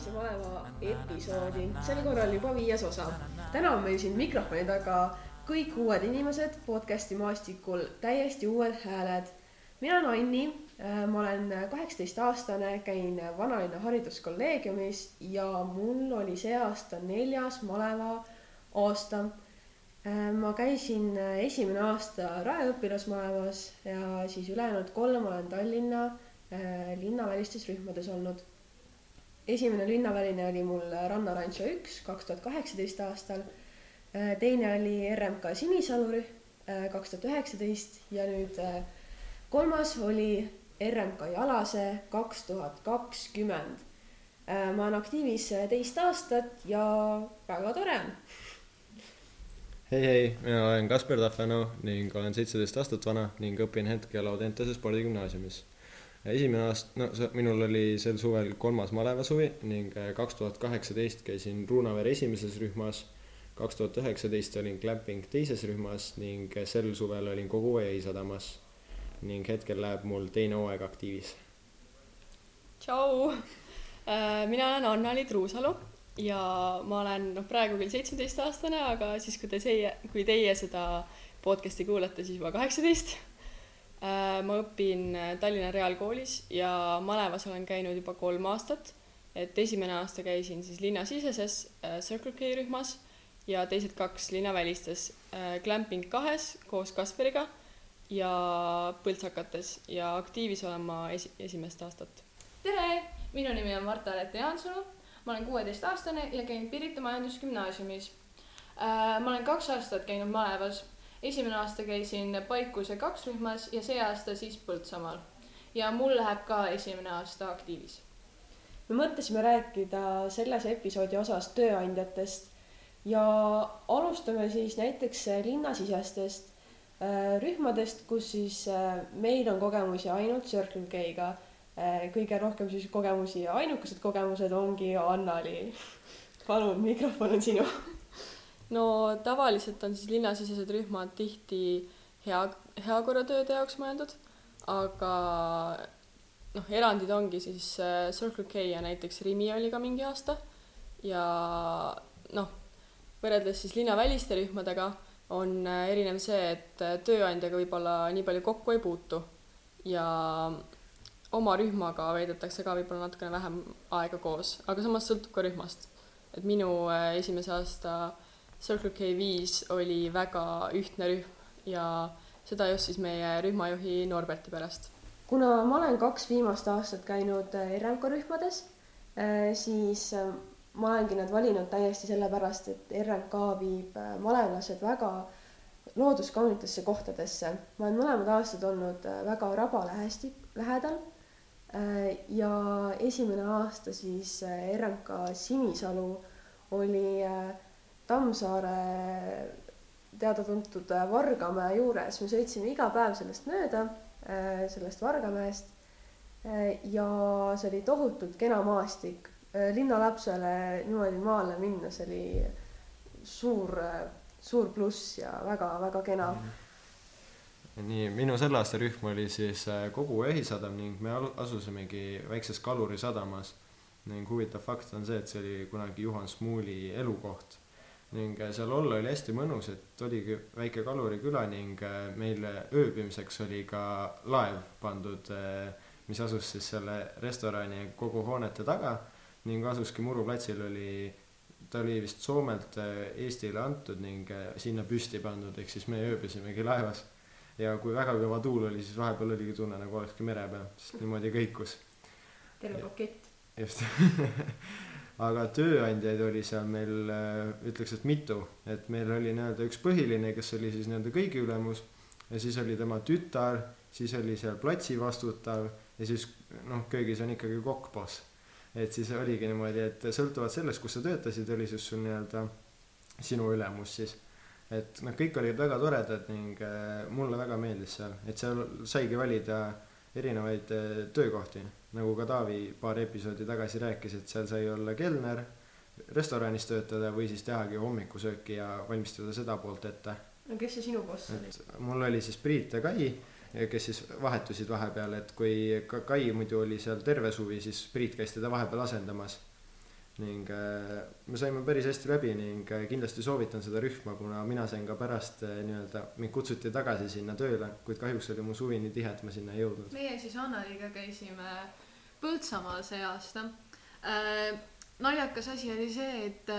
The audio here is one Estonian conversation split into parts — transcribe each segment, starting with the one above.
aktiivse maleva episoodi, sel korral juba viies osa. täna on meil siin mikrofoni taga kõik uued inimesed podcast'i maastikul, täiesti uued hääled. mina olen Anni, äh, ma olen kaheksateistaastane, käin Vanalinna Hariduskolleegiumis ja mul oli see aasta neljas maleva aasta. Äh, ma käisin esimene aasta Rae õpilasmalevas ja siis ülejäänud kolm olen Tallinna äh, linnavälistes rühmades olnud esimene linnaväline oli mul Ranna Rancho üks kaks tuhat kaheksateist aastal. teine oli RMK Sinisalu rühm kaks tuhat üheksateist ja nüüd äh, kolmas oli RMK Jalase kaks tuhat kakskümmend. Äh, ma olen aktiivis teist aastat ja väga tore on. hei, hei, mina olen Kaspar Tahvenu ning olen seitseteist aastat vana ning õpin hetkel Audentese spordigümnaasiumis esimene aasta, no see, minul oli sel suvel kolmas malevasuvi ning äh, kaks tuhat kaheksateist käisin Ruunavere esimeses rühmas, kaks tuhat üheksateist olin Clamping teises rühmas ning äh, sel suvel olin kogu Jõi sadamas. ning hetkel läheb mul teine hooaeg aktiivis. tšau, äh, mina olen Anna-Li Truusalu ja ma olen noh, praegu küll seitsmeteistaastane, aga siis, kui te see, kui teie seda podcast'i kuulate, siis juba kaheksateist ma õpin äh, Tallinna Reaalkoolis ja malevas olen käinud juba kolm aastat. et esimene aasta käisin siis linnasiseses äh, Circle K rühmas ja teised kaks linnavälistes Clamping kahes koos Kasperiga ja Põltsakates ja aktiivis olen ma esi-, esimest aastat. tere, minu nimi on Marta-Alete Jaansalu, ma olen kuueteistaastane ja käin Pirita Majandusgümnaasiumis. ma olen kaks aastat käinud malevas esimene aasta käisin Paikuse kaks rühmas ja see aasta siis Põltsamaal. ja mul läheb ka esimene aasta aktiivis. me mõtlesime rääkida selles episoodi osas tööandjatest ja alustame siis näiteks linnasisestest äh, rühmadest, kus siis äh, meil on kogemusi ainult Circle K-ga. Äh, kõige rohkem siis kogemusi ja ainukesed kogemused ongi Annali. palun, mikrofon on sinu no tavaliselt on siis linnasisesed rühmad tihti hea, heakorratööde jaoks mõeldud, aga noh, erandid ongi siis äh, Circle K ja näiteks Rimi oli ka mingi aasta ja noh, võrreldes siis linnaväliste rühmadega on äh, erinev see, et äh, tööandjaga võib-olla nii palju kokku ei puutu ja oma rühmaga veedetakse ka võib-olla natukene vähem aega koos, aga samas sõltub ka rühmast. et minu esimese aasta äh, Circle K viis oli väga ühtne rühm ja seda just siis meie rühmajuhi Norberti pärast. kuna ma olen kaks viimast aastat käinud äh, RMK rühmades, äh, siis äh, ma olengi nad valinud täiesti sellepärast, et RMK viib malevlased väga looduskaunitesse kohtadesse. ma olen mõlemad aastad olnud väga rabalähesti, lähedal. ja esimene aasta siis RMK Sinisalu oli äh, Tammsaare teada-tuntud Vargamäe juures, me sõitsime iga päev sellest mööda, äh, sellest Vargamäest. Äh, ja see oli tohutult kena maastik, äh, linnalapsele niimoodi maale minna, see oli suur, suur pluss ja väga-väga kena mm. -hmm. nii, minu selle aasta rühm oli siis kogu Jõhisadam ning me asusimegi väikses kalurisadamas ning huvitav fakt on see, et see oli kunagi Juhan Smuuli elukoht ning äh, seal olla oli hästi mõnus, et oligi väike kaluriküla ning äh, meil ööbimiseks oli ka laev pandud, äh, mis asus siis selle restorani kogu hoonete taga ning asuski Muru platsil oli, ta oli vist Soomelt Eestile antud ning sinna püsti pandud, ehk siis me ööbisimegi laevas. ja kui väga kõva tuul oli, siis vahepeal oligi tunne nagu olekski mere peal, sest niimoodi kõikus. terve pakett. just aga tööandjaid oli seal meil äh, ütleks, et mitu, et meil oli nii-öelda üks põhiline, kes oli siis nii-öelda kõigi ülemus ja siis oli tema tütar, siis oli seal platsi vastutav ja siis noh, köögis on ikkagi kokk boss. et siis oligi niimoodi, et sõltuvalt sellest, kus sa töötasid, oli siis sul nii-öelda sinu ülemus siis. et noh, kõik olid väga toredad ning äh, mulle väga meeldis seal, et seal saigi valida erinevaid äh, töökohti nagu ka Taavi paar episoodi tagasi rääkis, et seal sai olla kelner, restoranis töötada või siis tehagi hommikusööki ja valmistada seda poolt ette. no kes see sinu boss oli? mul oli siis Priit ja Kai, kes siis vahetusid vahepeal, et kui Kai muidu oli seal terve suvi, siis Priit käis teda vahepeal asendamas. Ning äh, me saime päris hästi läbi ning äh, kindlasti soovitan seda rühma, kuna mina sain ka pärast äh, nii-öelda, mind kutsuti tagasi sinna tööle, kuid kahjuks oli mu suvi nii tihe, et ma sinna ei jõudnud. meie siis Anneliga käisime Põltsamaal see aasta naljakas asi oli see, et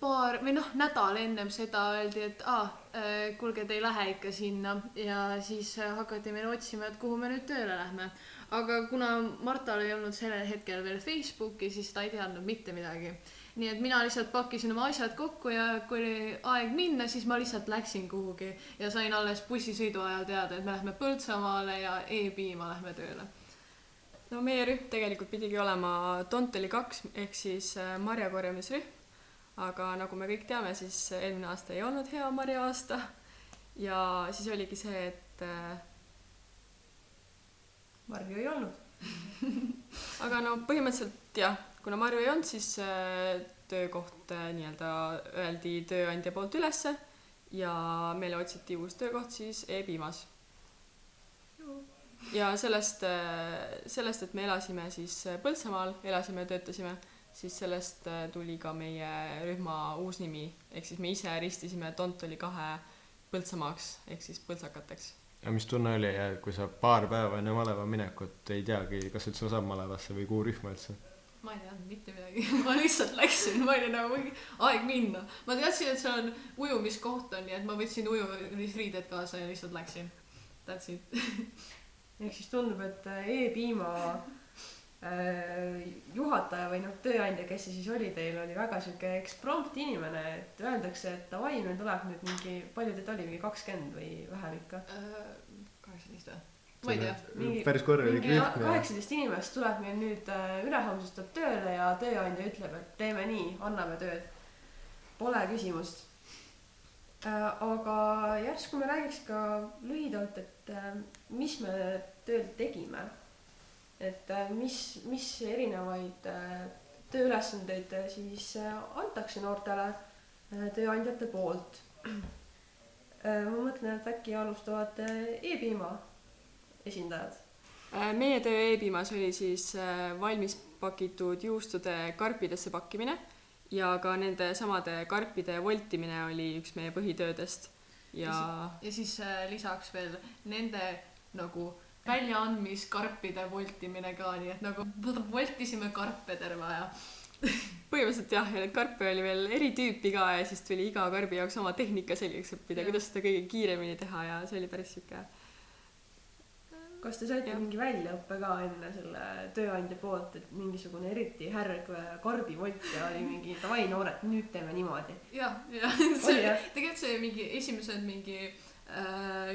paar või noh, nädal ennem seda öeldi, et aa äh,, kuulge, te ei lähe ikka sinna ja siis hakati meile otsima, et kuhu me nüüd tööle lähme. Aga kuna Martal ei olnud sellel hetkel veel Facebooki, siis ta ei teadnud mitte midagi. nii et mina lihtsalt pakkisin oma asjad kokku ja kui oli aeg minna, siis ma lihtsalt läksin kuhugi ja sain alles bussisõidu ajal teada, et me lähme Põltsamaale ja E-piima lähme tööle. No meie rühm tegelikult pidigi olema Tonteli kaks ehk siis äh, marjakorjamisrühm, aga nagu me kõik teame, siis eelmine aasta ei olnud hea marja-aasta ja siis oligi see, et äh, marju ei olnud. aga no põhimõtteliselt jah, kuna marju ei olnud, siis äh, töökoht äh, nii-öelda öeldi tööandja poolt ülesse ja meile otsiti uus töökoht siis E-piimas. ja sellest, sellest, et me elasime siis Põltsamaal, elasime ja töötasime, siis sellest äh, tuli ka meie rühma uus nimi, ehk siis me ise ristisime Tontoli kahe Põltsamaaks ehk siis põltsakateks ja mis tunne oli, kui sa paar päeva enne maleva minekut ei teagi, kas üldse saab malevasse või kuhu rühma üldse? ma ei teadnud mitte midagi ma lihtsalt läksin, ma olin nagu mingi aeg minna. ma teadsin, et seal on ujumiskoht on, nii et ma võtsin ujumisriided kaasa ja lihtsalt läksin. That's it ehk siis tundub, et äh, E-piima juhataja või noh, tööandja, kes see siis oli teil, oli väga sihuke eksprompt inimene, et öeldakse, et davai, meil tuleb nüüd mingi, palju teid oli, mingi kakskümmend või vähem ikka? kaheksateist või? ma ei tea. mingi, mingi kaheksateist inimest tuleb meil nüüd äh, ülehomsest tuleb tööle ja tööandja ütleb, et teeme nii, anname tööd. Pole küsimust äh,. aga järsku me räägiks ka lühidalt, et äh, mis me tööl tegime. Et äh, mis, mis erinevaid äh, tööülesandeid äh, siis antakse noortele tööandjate poolt. Ma mõtlen, et äkki alustavad E-piima esindajad. Meie töö E-piimas oli siis valmis pakitud juustude karpidesse pakkimine ja ka nende samade karpide voltimine oli üks meie põhitöödest. Ja ja siis lisaks veel nende nagu väljaandmiskarpide voltimine ka, nii et nagu voltisime karpe terve aja. põhimõtteliselt jah, ja neid karpe oli veel eri tüüpi ka ja siis tuli iga karbi jaoks oma tehnika selgeks õppida, Jah. kuidas seda kõige kiiremini teha ja see oli päris sihuke kas te saite Jah. mingi väljaõppe ka enne selle tööandja poolt, et mingisugune eriti härg karbivoltija oli mingi davai noored, nüüd teeme niimoodi? jah, jah, Oli, see jah? tegelikult see mingi esimesed mingi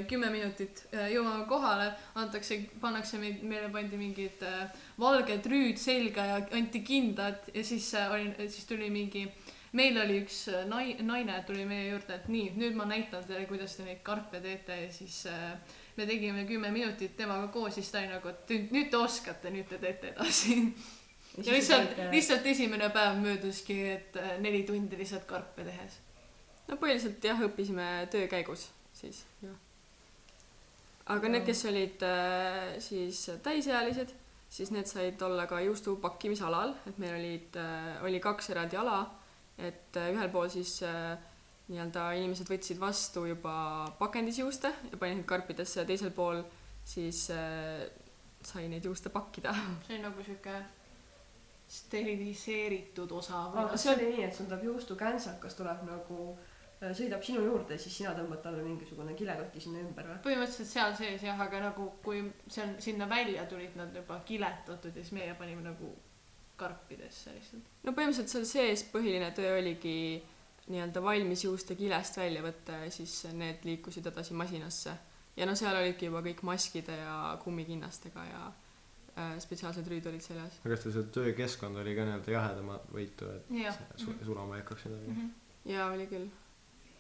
kümme minutit äh, jõuame kohale, antakse, pannakse meid, meile pandi mingid äh, valged rüüd selga ja anti kindad ja siis äh, oli, siis tuli mingi meil oli üks äh, nai-, naine tuli meie juurde, et nii, nüüd ma näitan teile, kuidas te neid karpe teete ja siis äh, me tegime kümme minutit temaga koos, siis ta oli nagu, et nüüd, te oskate, nüüd te teete edasi. ja lihtsalt, lihtsalt esimene päev mööduski, et äh, neli tundi lihtsalt karpe tehes. no põhiliselt jah, õppisime töö käigus siis jah. aga need, kes olid äh, siis täisealised, siis need said olla ka juustu pakkimisalal, et meil olid äh,, oli kaks eraldi ala, et äh, ühel pool siis nii-öelda inimesed võtsid vastu juba pakendis juuste ja panid neid karpidesse ja teisel pool siis sai neid juuste pakkida. see on nagu sihuke steriliseeritud osa aga kas see oli nii, et sul tuleb juustukäntsakas tuleb nagu sõidab sinu juurde ja siis sina tõmbad talle mingisugune kilekoti sinna ümber või? põhimõtteliselt seal sees jah, aga nagu kui seal sinna välja tulid nad juba kiletatud ja siis meie panime nagu karpidesse lihtsalt. no põhimõtteliselt seal sees põhiline töö oligi nii-öelda valmis juuste kilest välja võtta ja siis need liikusid edasi masinasse. ja no seal olidki juba kõik maskide ja kummikinnastega ja äh, spetsiaalsed rüüd olid seljas. aga kas teil see töökeskkond oli ka nii-öelda jahedama võitu, et su- sulama ei hakkaks midagi mm? mm? -hmm. ja oli küll.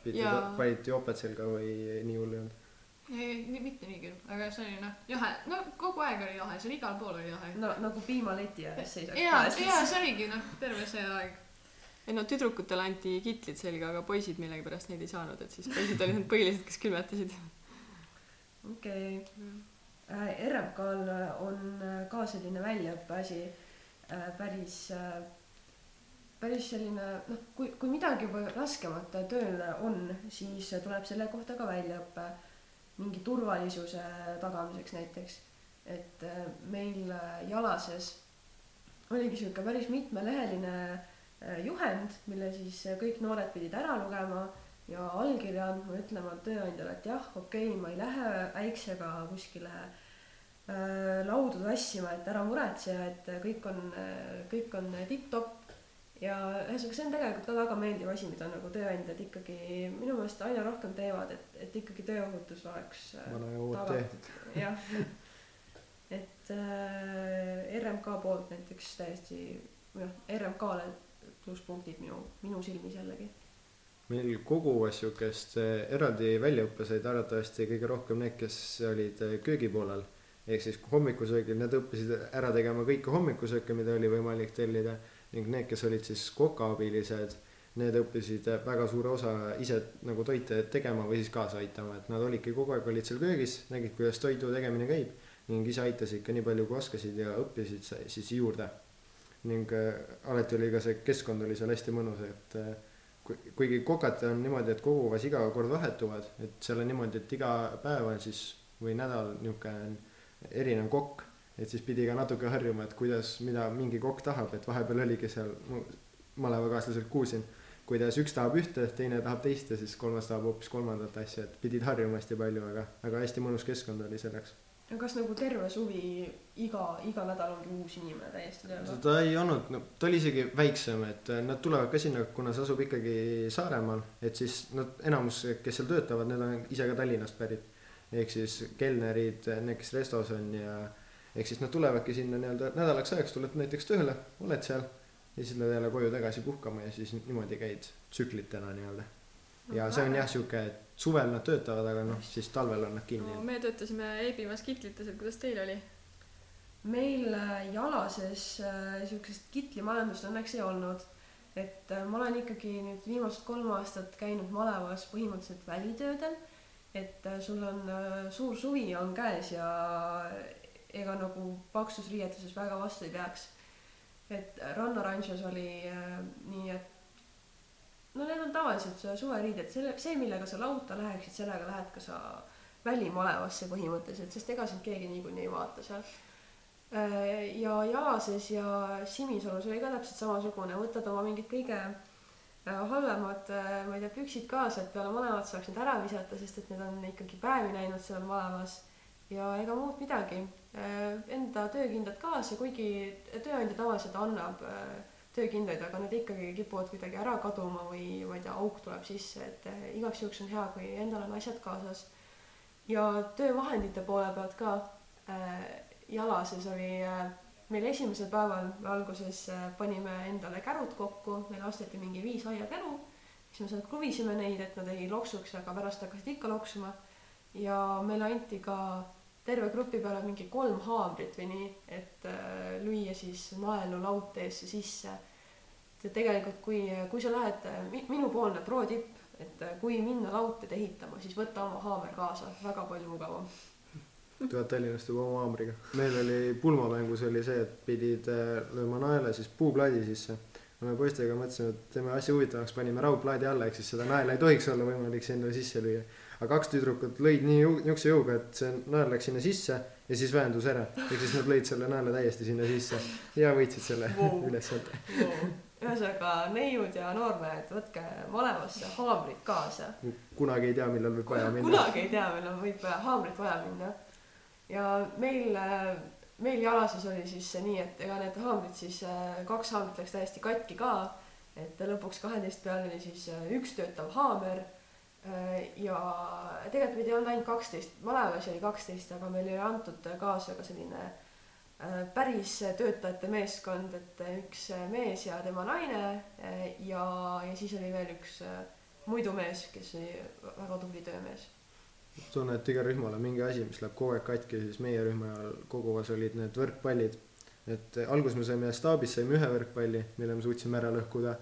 Ja- panite joped selga või nii hull ei olnud? ei, nii, mitte nii küll, aga see oli noh, jahe, no kogu aeg oli jahe, seal igal pool oli jahe. no nagu piimaleti ääres seisaks ja, ja see oligi noh, terve see aeg. ei no tüdrukutele anti kitlid selga, aga poisid millegipärast neid ei saanud, et siis poisid olid need põhilised, kes külmetasid. okei okay. RMK-l on äh, ka selline väljaõppe asi äh, päris äh, päris selline noh, kui, kui midagi juba raskemat tööl on, siis tuleb selle kohta ka väljaõpe mingi turvalisuse tagamiseks näiteks. et äh, meil äh, Jalases oligi sihuke päris mitmeleheline äh, juhend, mille siis kõik noored pidid ära lugema ja allkirja andma, ütlema tööandjale, et jah, okei okay,, ma ei lähe äiksega kuskile äh, laudu tassima, et ära muretse, et kõik on, kõik on tipp-topp. Ja ühesõnaga, see on tegelikult ka väga meeldiv asi, mida nagu tööandjad ikkagi minu meelest aina rohkem teevad, et, et ikkagi tööohutus oleks äh, tagatud. jah, et äh, RMK poolt näiteks täiesti, noh, RMK-le plusspunktid minu, minu silmis jällegi. meil Koguvas sihukest eh, eraldi väljaõppe said arvatavasti kõige rohkem need, kes olid eh, köögipoolel. ehk siis hommikusöögil nad õppisid ära tegema kõike hommikusööke, mida oli võimalik tellida ning need, kes olid siis kokaabilised, need õppisid väga suure osa ise nagu toite tegema või siis kaasa aitama, et nad olidki kogu aeg olid seal köögis, nägid, kuidas toidu tegemine käib ning ise aitasid ka nii palju, kui oskasid ja õppisid siis juurde. ning äh, alati oli ka see keskkond oli seal hästi mõnus, et äh, kui- kuigi kokad on niimoodi, et koguvas iga kord vahetuvad, et seal on niimoodi, et iga päev on siis või nädal niisugune erinev kokk, et siis pidi ka natuke harjuma, et kuidas, mida mingi kokk tahab, et vahepeal oligi seal, ma malevakaaslaselt kuulsin, kuidas üks tahab ühte, teine tahab teist ja siis kolmas tahab hoopis kolmandat asja, et pidid harjuma hästi palju, aga, aga hästi mõnus keskkond oli selleks. no kas nagu terve suvi iga, iga nädal ongi uus inimene täiesti tööl ta ei olnud, no ta oli isegi väiksem, et äh, nad tulevad ka sinna, kuna see asub ikkagi Saaremaal, et siis nad enamus, kes seal töötavad, need on ise ka Tallinnast pärit. ehk siis kelnerid, need, kes restos on ja ehk siis nad tulevadki sinna nii-öelda nädalaks ajaks tuled näiteks tööle, oled seal ja siis lähed jälle koju tagasi puhkama ja siis niimoodi käid tsüklitena nii-öelda. ja see on jah sihuke, et suvel nad töötavad, aga noh, siis talvel on nad kinni no me töötasime Eebimas kitlites, et kuidas teil oli? meil äh, Jalases äh, siuksest kitlimajandust õnneks ei olnud. et äh, ma olen ikkagi nüüd viimased kolm aastat käinud malevas põhimõtteliselt välitöödel. et äh, sul on äh, suur suvi on käes ja ega nagu paksus riietuses väga vastu ei peaks. et rannaranšos oli äh, nii, et no need on tavaliselt su- suveriided, selle, see, millega sa lauta läheksid, sellega lähed ka sa välimalevasse põhimõtteliselt, sest ega sind keegi niikuinii ei vaata seal. ja Jalases ja Simisalus oli ka täpselt samasugune, võtad oma mingid kõige äh, halvemad, ma ei tea, püksid kaasa, et peale malevat saaks need ära visata, sest et need on ikkagi päevi näinud seal malevas. Ja ega muud midagi, enda töökindad kaasa, kuigi tööandja tavaliselt annab äh, töökindaid, aga need ikkagi kipuvad kuidagi ära kaduma või ma ei tea, auk tuleb sisse, et äh, igaks juhuks on hea, kui endal on asjad kaasas. ja töövahendite poole pealt ka äh, Jalases oli äh, meil esimesel päeval me alguses äh, panime endale kärud kokku, meile osteti mingi viis aiakäru, siis me sealt kruvisime neid, et nad ei loksuks, aga pärast hakkasid ikka loksuma. ja meile anti ka terve grupi peale mingi kolm haamrit või nii, et äh, lüüa siis naelu laudteesse sisse. et tegelikult, kui, kui sa lähed, minupoolne pro tipp, et äh, kui minna laudteed ehitama, siis võta oma haamer kaasa, väga palju mugavam. tuled Tallinnast juba oma haamriga. meil oli pulmamängus oli see, et pidid äh, lööma naela siis puuplaadi sisse. me poistega mõtlesime, et teeme asja huvitavaks, panime raudplaadi alla, ehk siis seda naela ei tohiks olla võimalik sinna sisse lüüa. Aga kaks tüdrukut lõid nii niisuguse jõuga, et see nael läks sinna sisse ja siis väändus ära. ehk siis nad lõid selle naela täiesti sinna sisse ja võitsid selle Wow. ülesande. ühesõnaga neiud ja noormehed, võtke malevasse haamrid kaasa. kunagi ei tea, millal võib vaja minna. kunagi ei tea, millal võib äh, haamrit vaja minna. ja meil, meil Jalases oli siis see nii, et ega need haamrid siis, kaks haamrit läks täiesti katki ka. et lõpuks kaheteist peale oli siis äh, üks töötav haamer. Ja tegelikult meid ei olnud ainult kaksteist, malevas oli kaksteist, aga meil oli antud kaasa ka selline äh, päris töötajate meeskond, et üks mees ja tema naine äh, ja, ja siis oli veel üks äh, muidu mees, kes oli väga tubli töömees tunnen, et igal rühmal on mingi asi, mis läheb kogu aeg katki, siis meie rühma koguvas olid need võrkpallid. et alguses me saime staabis saime ühe võrkpalli, mille me suutsime ära lõhkuda.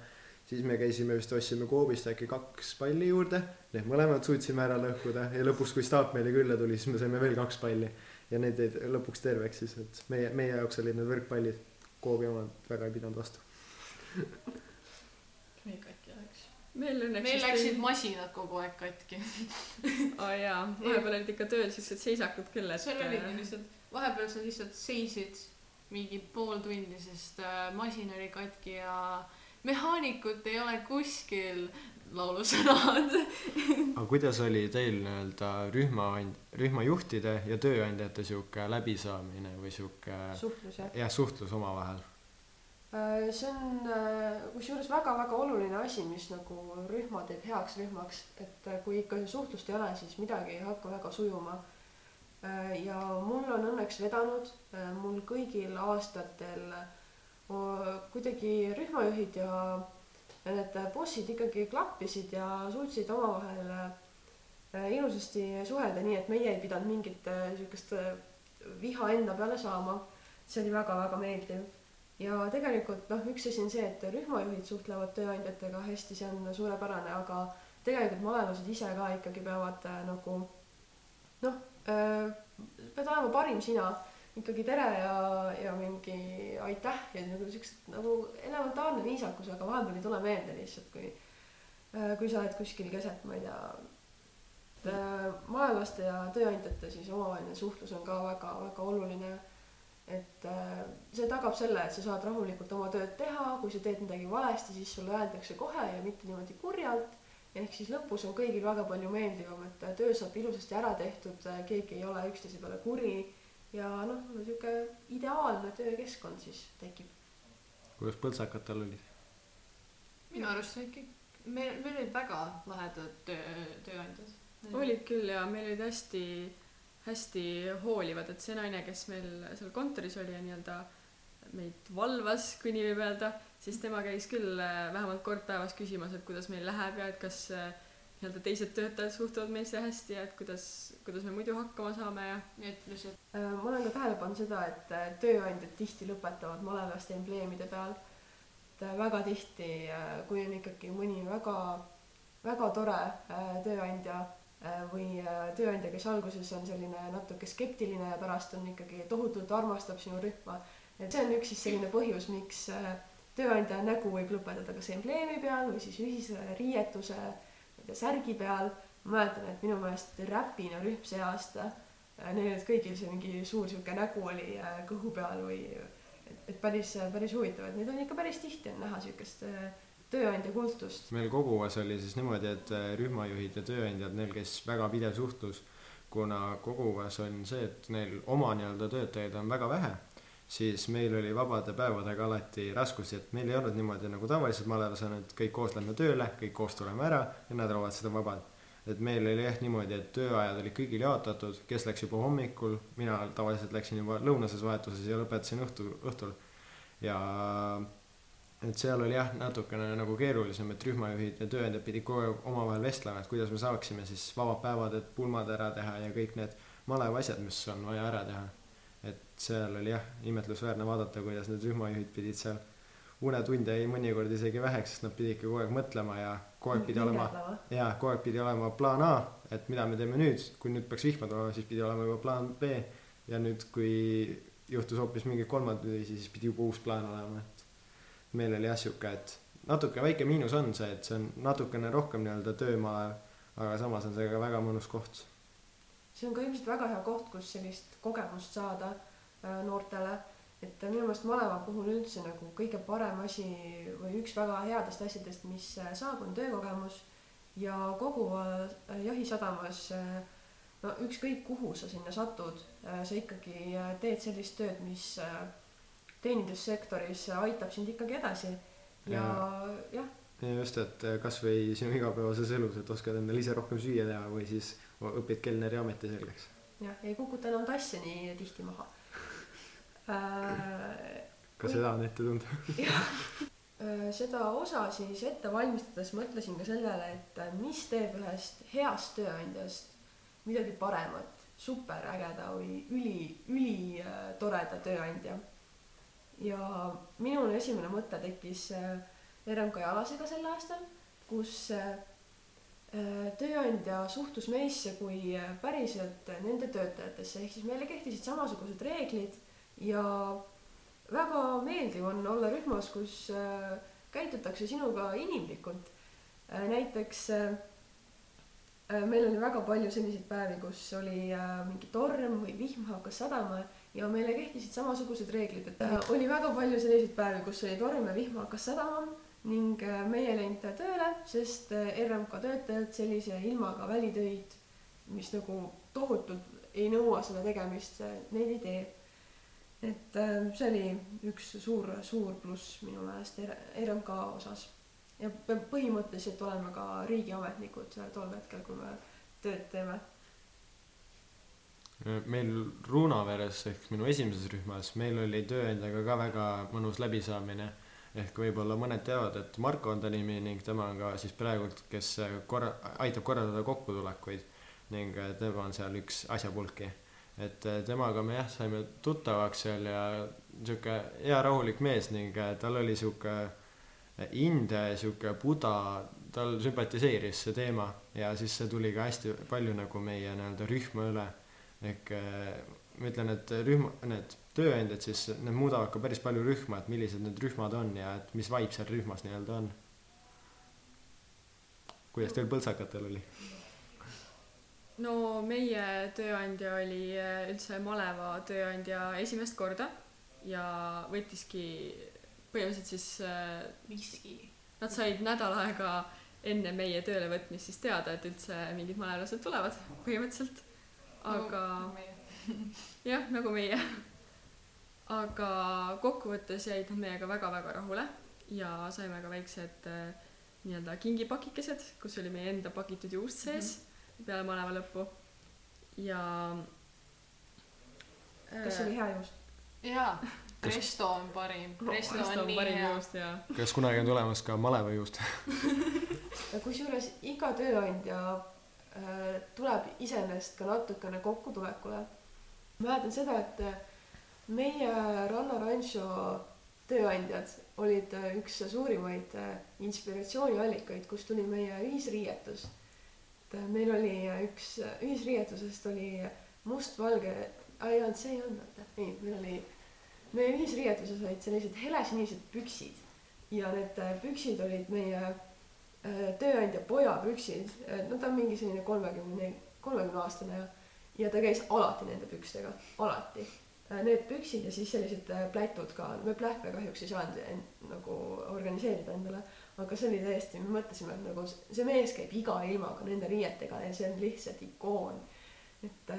Siis me käisime vist ostsime Coopist äkki kaks palli juurde, need mõlemad suutsime ära lõhkuda ja lõpuks, kui staap meile külla tuli, siis me saime veel kaks palli. ja need jäid lõpuks terveks siis, et meie, meie jaoks olid need võrkpallid, Coopi omad väga ei pidanud vastu. meil katki läks. meil õnneks meil läksid ei- masinad kogu aeg katki. aa jaa, vahepeal olid ikka tööl siuksed seisakud küll, et seal oligi lihtsalt, vahepeal sa lihtsalt seisid mingi pool tundi, sest äh, masin oli katki ja mehaanikut ei ole kuskil laulusõnad. aga kuidas oli teil nii-öelda rühma, rühmajuhtide ja tööandjate sihuke läbisaamine või sihuke suhtlus jah. jah, suhtlus omavahel? see on äh, kusjuures väga-väga oluline asi, mis nagu rühma teeb heaks rühmaks, et äh, kui ikka suhtlust ei ole, siis midagi ei hakka väga sujuma. ja mul on õnneks vedanud, mul kõigil aastatel kuidagi rühmajuhid ja ja need bossid ikkagi klappisid ja suutsid omavahel äh, ilusasti suhelda, nii et meie ei pidanud mingit äh, äh, viha enda peale saama. see oli väga-väga meeldiv ja tegelikult noh, üks asi on see, et rühmajuhid suhtlevad tööandjatega hästi, see on suurepärane, aga tegelikult malevlased ise ka ikkagi peavad äh, nagu noh äh,, pead olema parim sina, ikkagi tere ja, ja mingi aitäh ja nagu siuksed nagu elementaarne viisakus, aga vahepeal ei tule meelde lihtsalt, kui äh, kui sa oled kuskil keset, ma ei tea, malevlaste ja tööandjate siis omavaheline suhtlus on ka väga-väga oluline et äh, see tagab selle, et sa saad rahulikult oma tööd teha, kui sa teed midagi valesti, siis sulle öeldakse kohe ja mitte niimoodi kurjalt. ehk siis lõpus on kõigil väga palju meeldivam, et äh, töö saab ilusasti ära tehtud, keegi ei ole üksteise peale kuri ja noh, sihuke ideaalne töökeskkond siis tekib. kuidas põltsakatel olid? minu arust see ikka, meil, meil olid väga lahedad töö, tööandjad. olid küll ja meil olid hästi, hästi hoolivad, et see naine, kes meil seal kontoris oli ja nii-öelda meid valvas, kui nii võib öelda, siis tema käis küll äh, vähemalt kord päevas küsimas, et kuidas meil läheb ja et kas äh, nii-öelda teised töötajad suhtuvad meisse hästi ja et kuidas, kuidas me muidu hakkama saame ja nii lihtsalt Äh, ma olen ka tähele pannud seda, et äh, tööandjad tihti lõpetavad malevlaste embleemide peal. et äh, väga tihti, kui on ikkagi mõni väga, väga tore tööandja või tööandja, kes alguses on selline natuke skeptiline ja pärast on ikkagi tohutult armastab sinu rühma. et see on üks siis selline põhjus, miks tööandja nägu võib lõpetada kas embleemi peal või siis ühise riietuse, tea, särgi peal. ma mäletan, et minu meelest Räpina rühm see aasta Äh, neil olid kõigil see mingi suur sihuke nägu oli äh, kõhu peal või et, et päris, päris huvitav, et neid on ikka päris tihti on näha siukest äh, tööandja kultust. meil koguvas oli siis niimoodi, et rühmajuhid ja tööandjad, neil käis väga pidev suhtlus, kuna koguvas on see, et neil oma nii-öelda töötajaid on väga vähe, siis meil oli vabade päevadega alati raskusi, et meil ei olnud niimoodi nagu tavaliselt malevas on, et kõik koos lähme tööle, kõik koos tuleme ära ja nädalavahetused on vabad. et meil oli jah niimoodi, et tööajad olid kõigil jaotatud, kes läks juba hommikul, mina tavaliselt läksin juba lõunases vahetuses ja lõpetasin õhtul, õhtul. ja et seal oli jah, natukene nagu keerulisem, et rühmajuhid ja tööandjad pidid kogu aeg omavahel vestlema, et kuidas me saaksime siis vabad päevad, et pulmad ära teha ja kõik need maleva asjad, mis on vaja ära teha. Et seal oli jah, imetlusväärne vaadata, kuidas need rühmajuhid pidid seal unetunde jäi mõnikord isegi väheks, sest nad pidid ikka kogu aeg mõtlema ja kogu aeg pidi olema, jaa, kogu aeg pidi olema plaan A, et mida me teeme nüüd, kui nüüd peaks vihma tulema, siis pidi olema juba plaan B. Ja nüüd, kui juhtus hoopis mingi kolmand asi, siis pidi juba uus plaan olema, et meil oli jah sihuke, et natuke väike miinus on see, et see on natukene rohkem nii-öelda töömaa, aga samas on see ka väga mõnus koht. see on ka ilmselt väga hea koht, kus sellist kogemust saada äh, noortele. et minu meelest maleva puhul üldse nagu kõige parem asi või üks väga headest asjadest, mis äh, saab, on töökogemus ja kogu äh, jahisadamas no ükskõik kuhu sa sinna satud, sa ikkagi teed sellist tööd, mis teenindussektoris aitab sind ikkagi edasi ja jah, ja just, et kasvõi sinu igapäevases elus, et oskad endale ise rohkem süüa teha või siis õpid kelneri ameti selgeks. jah, ei kukuta enam tasse nii tihti maha äh,. ka seda on ette tunda. Äh, seda osa siis ette valmistades mõtlesin ka sellele, et äh, mis teeb ühest heast tööandjast midagi paremat, superägeda või üli, ülitoreda tööandja. ja minul esimene mõte tekkis äh, RMK jalasega sel aastal, kus äh, äh, tööandja suhtus meisse kui äh, päriselt nende töötajatesse, ehk siis meile kehtisid samasugused reeglid ja väga meeldiv on olla rühmas, kus äh, käitutakse sinuga inimlikult. näiteks äh, äh, meil oli väga palju selliseid päevi, kus oli äh, mingi torm või vihm hakkas sadama ja meile kehtisid samasugused reeglid, et oli väga palju selliseid päevi, kus oli torm ja vihm hakkas sadama ning meie ei läinud tööle, sest RMK töötajad sellise ilmaga välitöid, mis nagu tohutult ei nõua selle tegemist, neid ei tee. et see oli üks suur, suur pluss minu meelest RMK osas ja põhimõtteliselt oleme ka riigiametnikud tol hetkel, kui me tööd teeme. meil Ruunaveres ehk minu esimeses rühmas, meil oli tööandjaga ka väga mõnus läbisaamine. Ehk võib-olla mõned teavad, et Marko on ta nimi ning tema on ka siis praegult, kes korra-, aitab korraldada kokkutulekuid ning tema on seal üks asjapulki. et temaga me jah, saime tuttavaks seal ja sihuke hea rahulik mees ning tal oli India ja sihuke buda, tal sümpatiseeris see teema ja siis see tuli ka hästi palju nagu meie nii-öelda rühma üle. ehk ma ütlen, et rühma, need tööandjad siis, need muudavad ka päris palju rühma, et millised need rühmad on ja et mis vibe seal rühmas nii-öelda on. kuidas teil põltsakatel oli? no meie tööandja oli üldse maleva tööandja esimest korda ja võttiski põhimõtteliselt siis äh, viski. Nad said nädal aega enne meie tööle võtmist siis teada, et üldse mingid malelased tulevad põhimõtteliselt. aga no, jah, nagu meie. Aga kokkuvõttes jäid nad meiega väga-väga rahule ja saime ka väiksed äh, nii-öelda kingipakikesed, kus oli meie enda pakitud juust sees mm -hmm. peale maleva lõppu ja. kas see oli hea juust? jaa Presto on parim. Presto, Presto on, on parim juust ja. kas kunagi on tulemas ka malevajuust kusjuures iga tööandja äh, tuleb iseenesest ka natukene kokkutulekule. mäletan seda, et äh, meie Ranna Rancho tööandjad olid äh, üks suurimaid äh, inspiratsiooniallikaid, kust tuli meie ühisriietus. et äh, meil oli üks ühisriietusest oli mustvalge, ei olnud, see ei olnud, vaata, ei, meil oli meie ühisriietuses olid sellised helesinised püksid ja need püksid olid meie tööandja poja püksid, no ta on mingi selline kolmekümne, kolmekümne aastane ja, ja ta käis alati nende pükstega, alati. Äh, need püksid ja siis sellised plätud ka, me plähve kahjuks ei saanud en, nagu organiseerida endale, aga see oli täiesti, me mõtlesime, et nagu see mees käib iga ilmaga nende riietega ja see on lihtsalt ikoon. et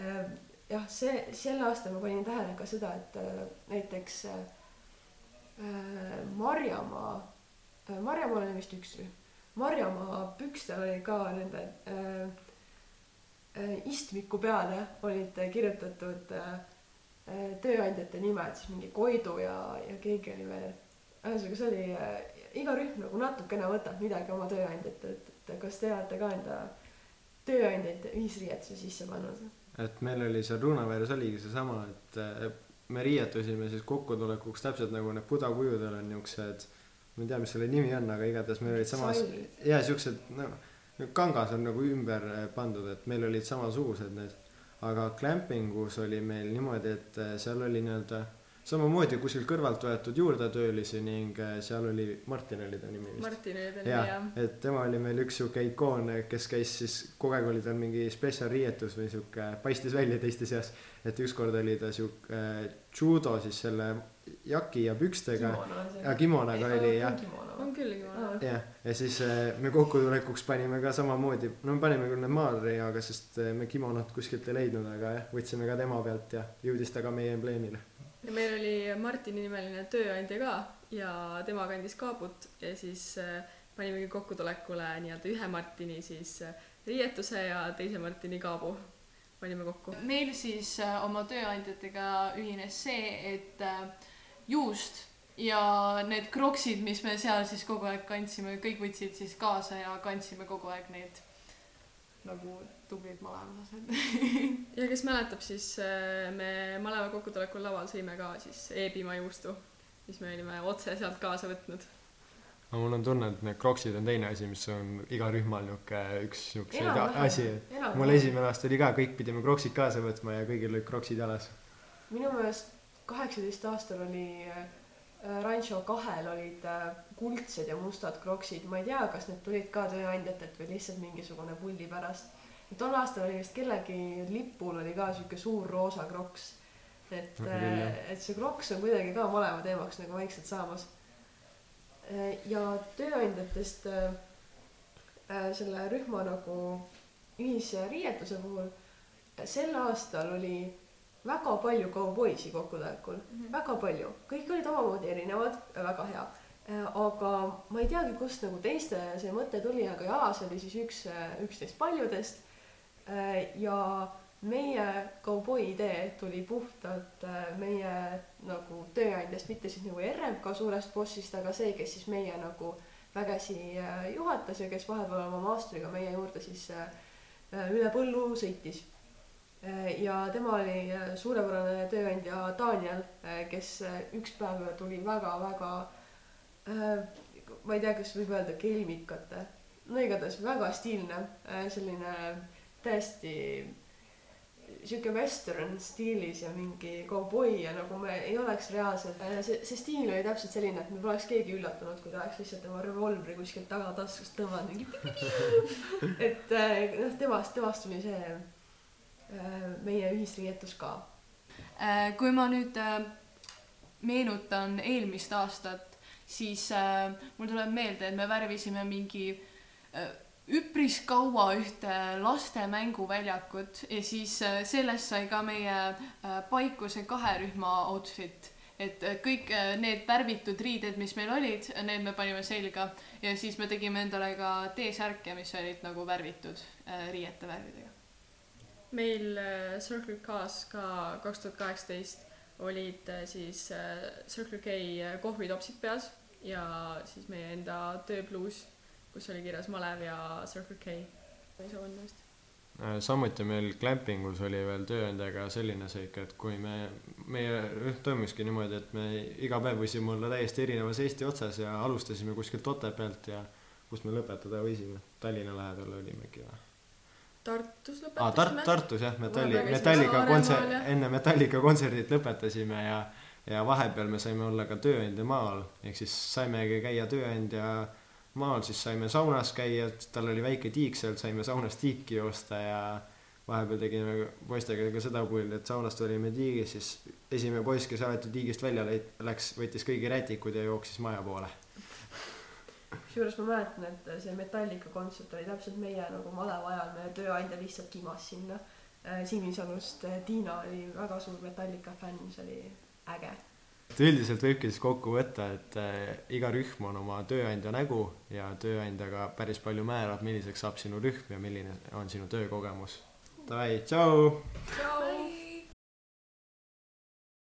jah, see, sel aastal ma panin tähele ka seda, et äh, näiteks äh, Marjamaa äh,, Marjamaal oli vist üks rühm, Marjamaa pükstel oli ka nende äh, äh, istmiku peale olid kirjutatud äh, äh, tööandjate nimed, siis mingi Koidu ja, ja keegi oli veel. ühesõnaga, see oli äh, iga rühm nagu natukene võtab midagi oma tööandjatelt, et kas te olete ka enda tööandjaid ühisriietuse sisse pannud? et meil oli seal Ruunaveres oligi seesama, et me riietusime siis kokkutulekuks täpselt nagu need budakujudel on niuksed, ma ei tea, mis selle nimi on, aga igatahes meil olid samas, ja siuksed no, kangas on nagu ümber pandud, et meil olid samasugused need. Aga glampingus oli meil niimoodi, et seal oli nii-öelda samamoodi kuskilt kõrvalt võetud juurdetöölisi ning äh, seal oli, Martin oli ta nimi vist. Martin oli ta nimi jah ja.. et tema oli meil üks sihuke ikoon, kes käis siis, kogu aeg oli tal mingi spetsial riietus või sihuke, paistis välja teiste seas. et ükskord oli ta sihuke äh, judo siis selle jaki ja pükstega. ja kimonaga oli jah. on küll kimono. jah, ja siis äh, me kokkutulekuks panime ka samamoodi, no me panime küll need maalriiaga, sest me kimonot kuskilt ei leidnud, aga jah, võtsime ka tema pealt ja jõudis ta ka meie embleemile ja meil oli Martini nimeline tööandja ka ja tema kandis kaabut ja siis äh, panimegi kokkutulekule nii-öelda ühe Martini siis äh, riietuse ja teise Martini kaabu panime kokku. meil siis äh, oma tööandjatega ühines see, et juust ja need kroksid, mis me seal siis kogu aeg kandsime, kõik võtsid siis kaasa ja kandsime kogu aeg neid nagu tublid malevalased ja kes mäletab, siis äh, me maleva kokkutulekul laval sõime ka siis Eebimaa juustu, mis me olime otse sealt kaasa võtnud. aga mul on tunne, et need kroksid on teine asi, mis on iga rühmal niuke üks niukseid asi, et mul esimene aasta oli ka, kõik pidime kroksid kaasa võtma ja kõigil olid kroksid jalas. minu meelest kaheksateist aastal oli äh, Rancho kahel olid äh, kuldsed ja mustad kroksid, ma ei tea, kas need tulid ka tööandjatelt või lihtsalt mingisugune pulli pärast. Tol aastal oli vist kellegi lipul oli ka sihuke suur roosa kroks. et jah. äh, et see kroks on kuidagi ka maleva teemaks nagu vaikselt saamas. ja tööandjatest äh, äh, selle rühma nagu ühisriietuse puhul äh, sel aastal oli väga palju kauboisi kokkutulekul mm. -hmm. väga palju, kõik olid omamoodi erinevad, väga hea. aga ma ei teagi, kust nagu teiste see mõte tuli, aga jalas oli siis üks, üks neist paljudest. Ja meie kauboi idee tuli puhtalt äh, meie nagu tööandjast, mitte siis nagu RMK suurest bossist, aga see, kes siis meie nagu vägesi äh, juhatas ja kes vahepeal oma maasteriga meie juurde siis äh, äh, üle põllu sõitis. ja tema oli äh, suurepärane tööandja Daniel, kes äh, üks päev tuli väga-väga äh, ma ei tea, kas võib öelda kelmikate, no igatahes väga stiilne, selline täiesti sihuke western stiilis ja mingi kauboi ja nagu me ei oleks reaalselt, see, see stiil oli täpselt selline, et me poleks keegi üllatunud, kui ta oleks lihtsalt tema revolvri kuskilt tagataskust tõmmanud mingi. et äh, noh, temast, temast tuli see äh, meie ühisriietus ka. Äh, kui ma nüüd äh, meenutan eelmist aastat, siis äh, mul tuleb meelde, et me värvisime mingi äh, üpris kaua ühte laste mänguväljakut ja siis äh, sellest sai ka meie äh, Paikuse kahe rühma outfit. et äh, kõik need värvitud riided, mis meil olid, need me panime selga ja siis me tegime endale ka T-särke, mis olid nagu värvitud riiete värvidega. meil Circle K-s ka kaks tuhat kaheksateist olid siis Circle K kohvitopsid peas ja siis meie enda tööbluus, kus oli kirjas malev ja Circle K. ei saa õnne eest. Äh, samuti meil Clampingus oli veel tööandjaga selline seik, et kui me, meie rühm toimuski niimoodi, et me iga päev võisime olla täiesti erinevas Eesti otsas ja alustasime kuskilt Otepäält ja kust me lõpetada võisime, Tallinna lähedal olimegi või? Tartus lõpetasime Tart-, Tartus jah, Metalli, Saaremaal, kontsert enne Metallica kontserdit lõpetasime ja ja vahepeal me saime olla ka tööandja maal, ehk siis saimegi käia tööandja maal, siis saime saunas käia, tal oli väike tiik seal, saime saunas tiiki joosta ja vahepeal tegime poistega ka seda pulli, et saunast olime tiigis, siis esimene poiss, kes alati tiigist välja leit- läks, võttis kõigi rätikud ja jooksis maja poole. kusjuures ma mäletan, et see Metallica kontsert oli täpselt meie nagu maleva ajal, meie tööandja lihtsalt kimas sinna. Sinisalust äh, Tiina oli väga suur Metallica fänn, see oli äge. Et üldiselt võibki siis kokku võtta, et äh, iga rühm on oma tööandja nägu ja tööandja ka päris palju määrab, milliseks saab sinu rühm ja milline on sinu töökogemus. Davai, tšau.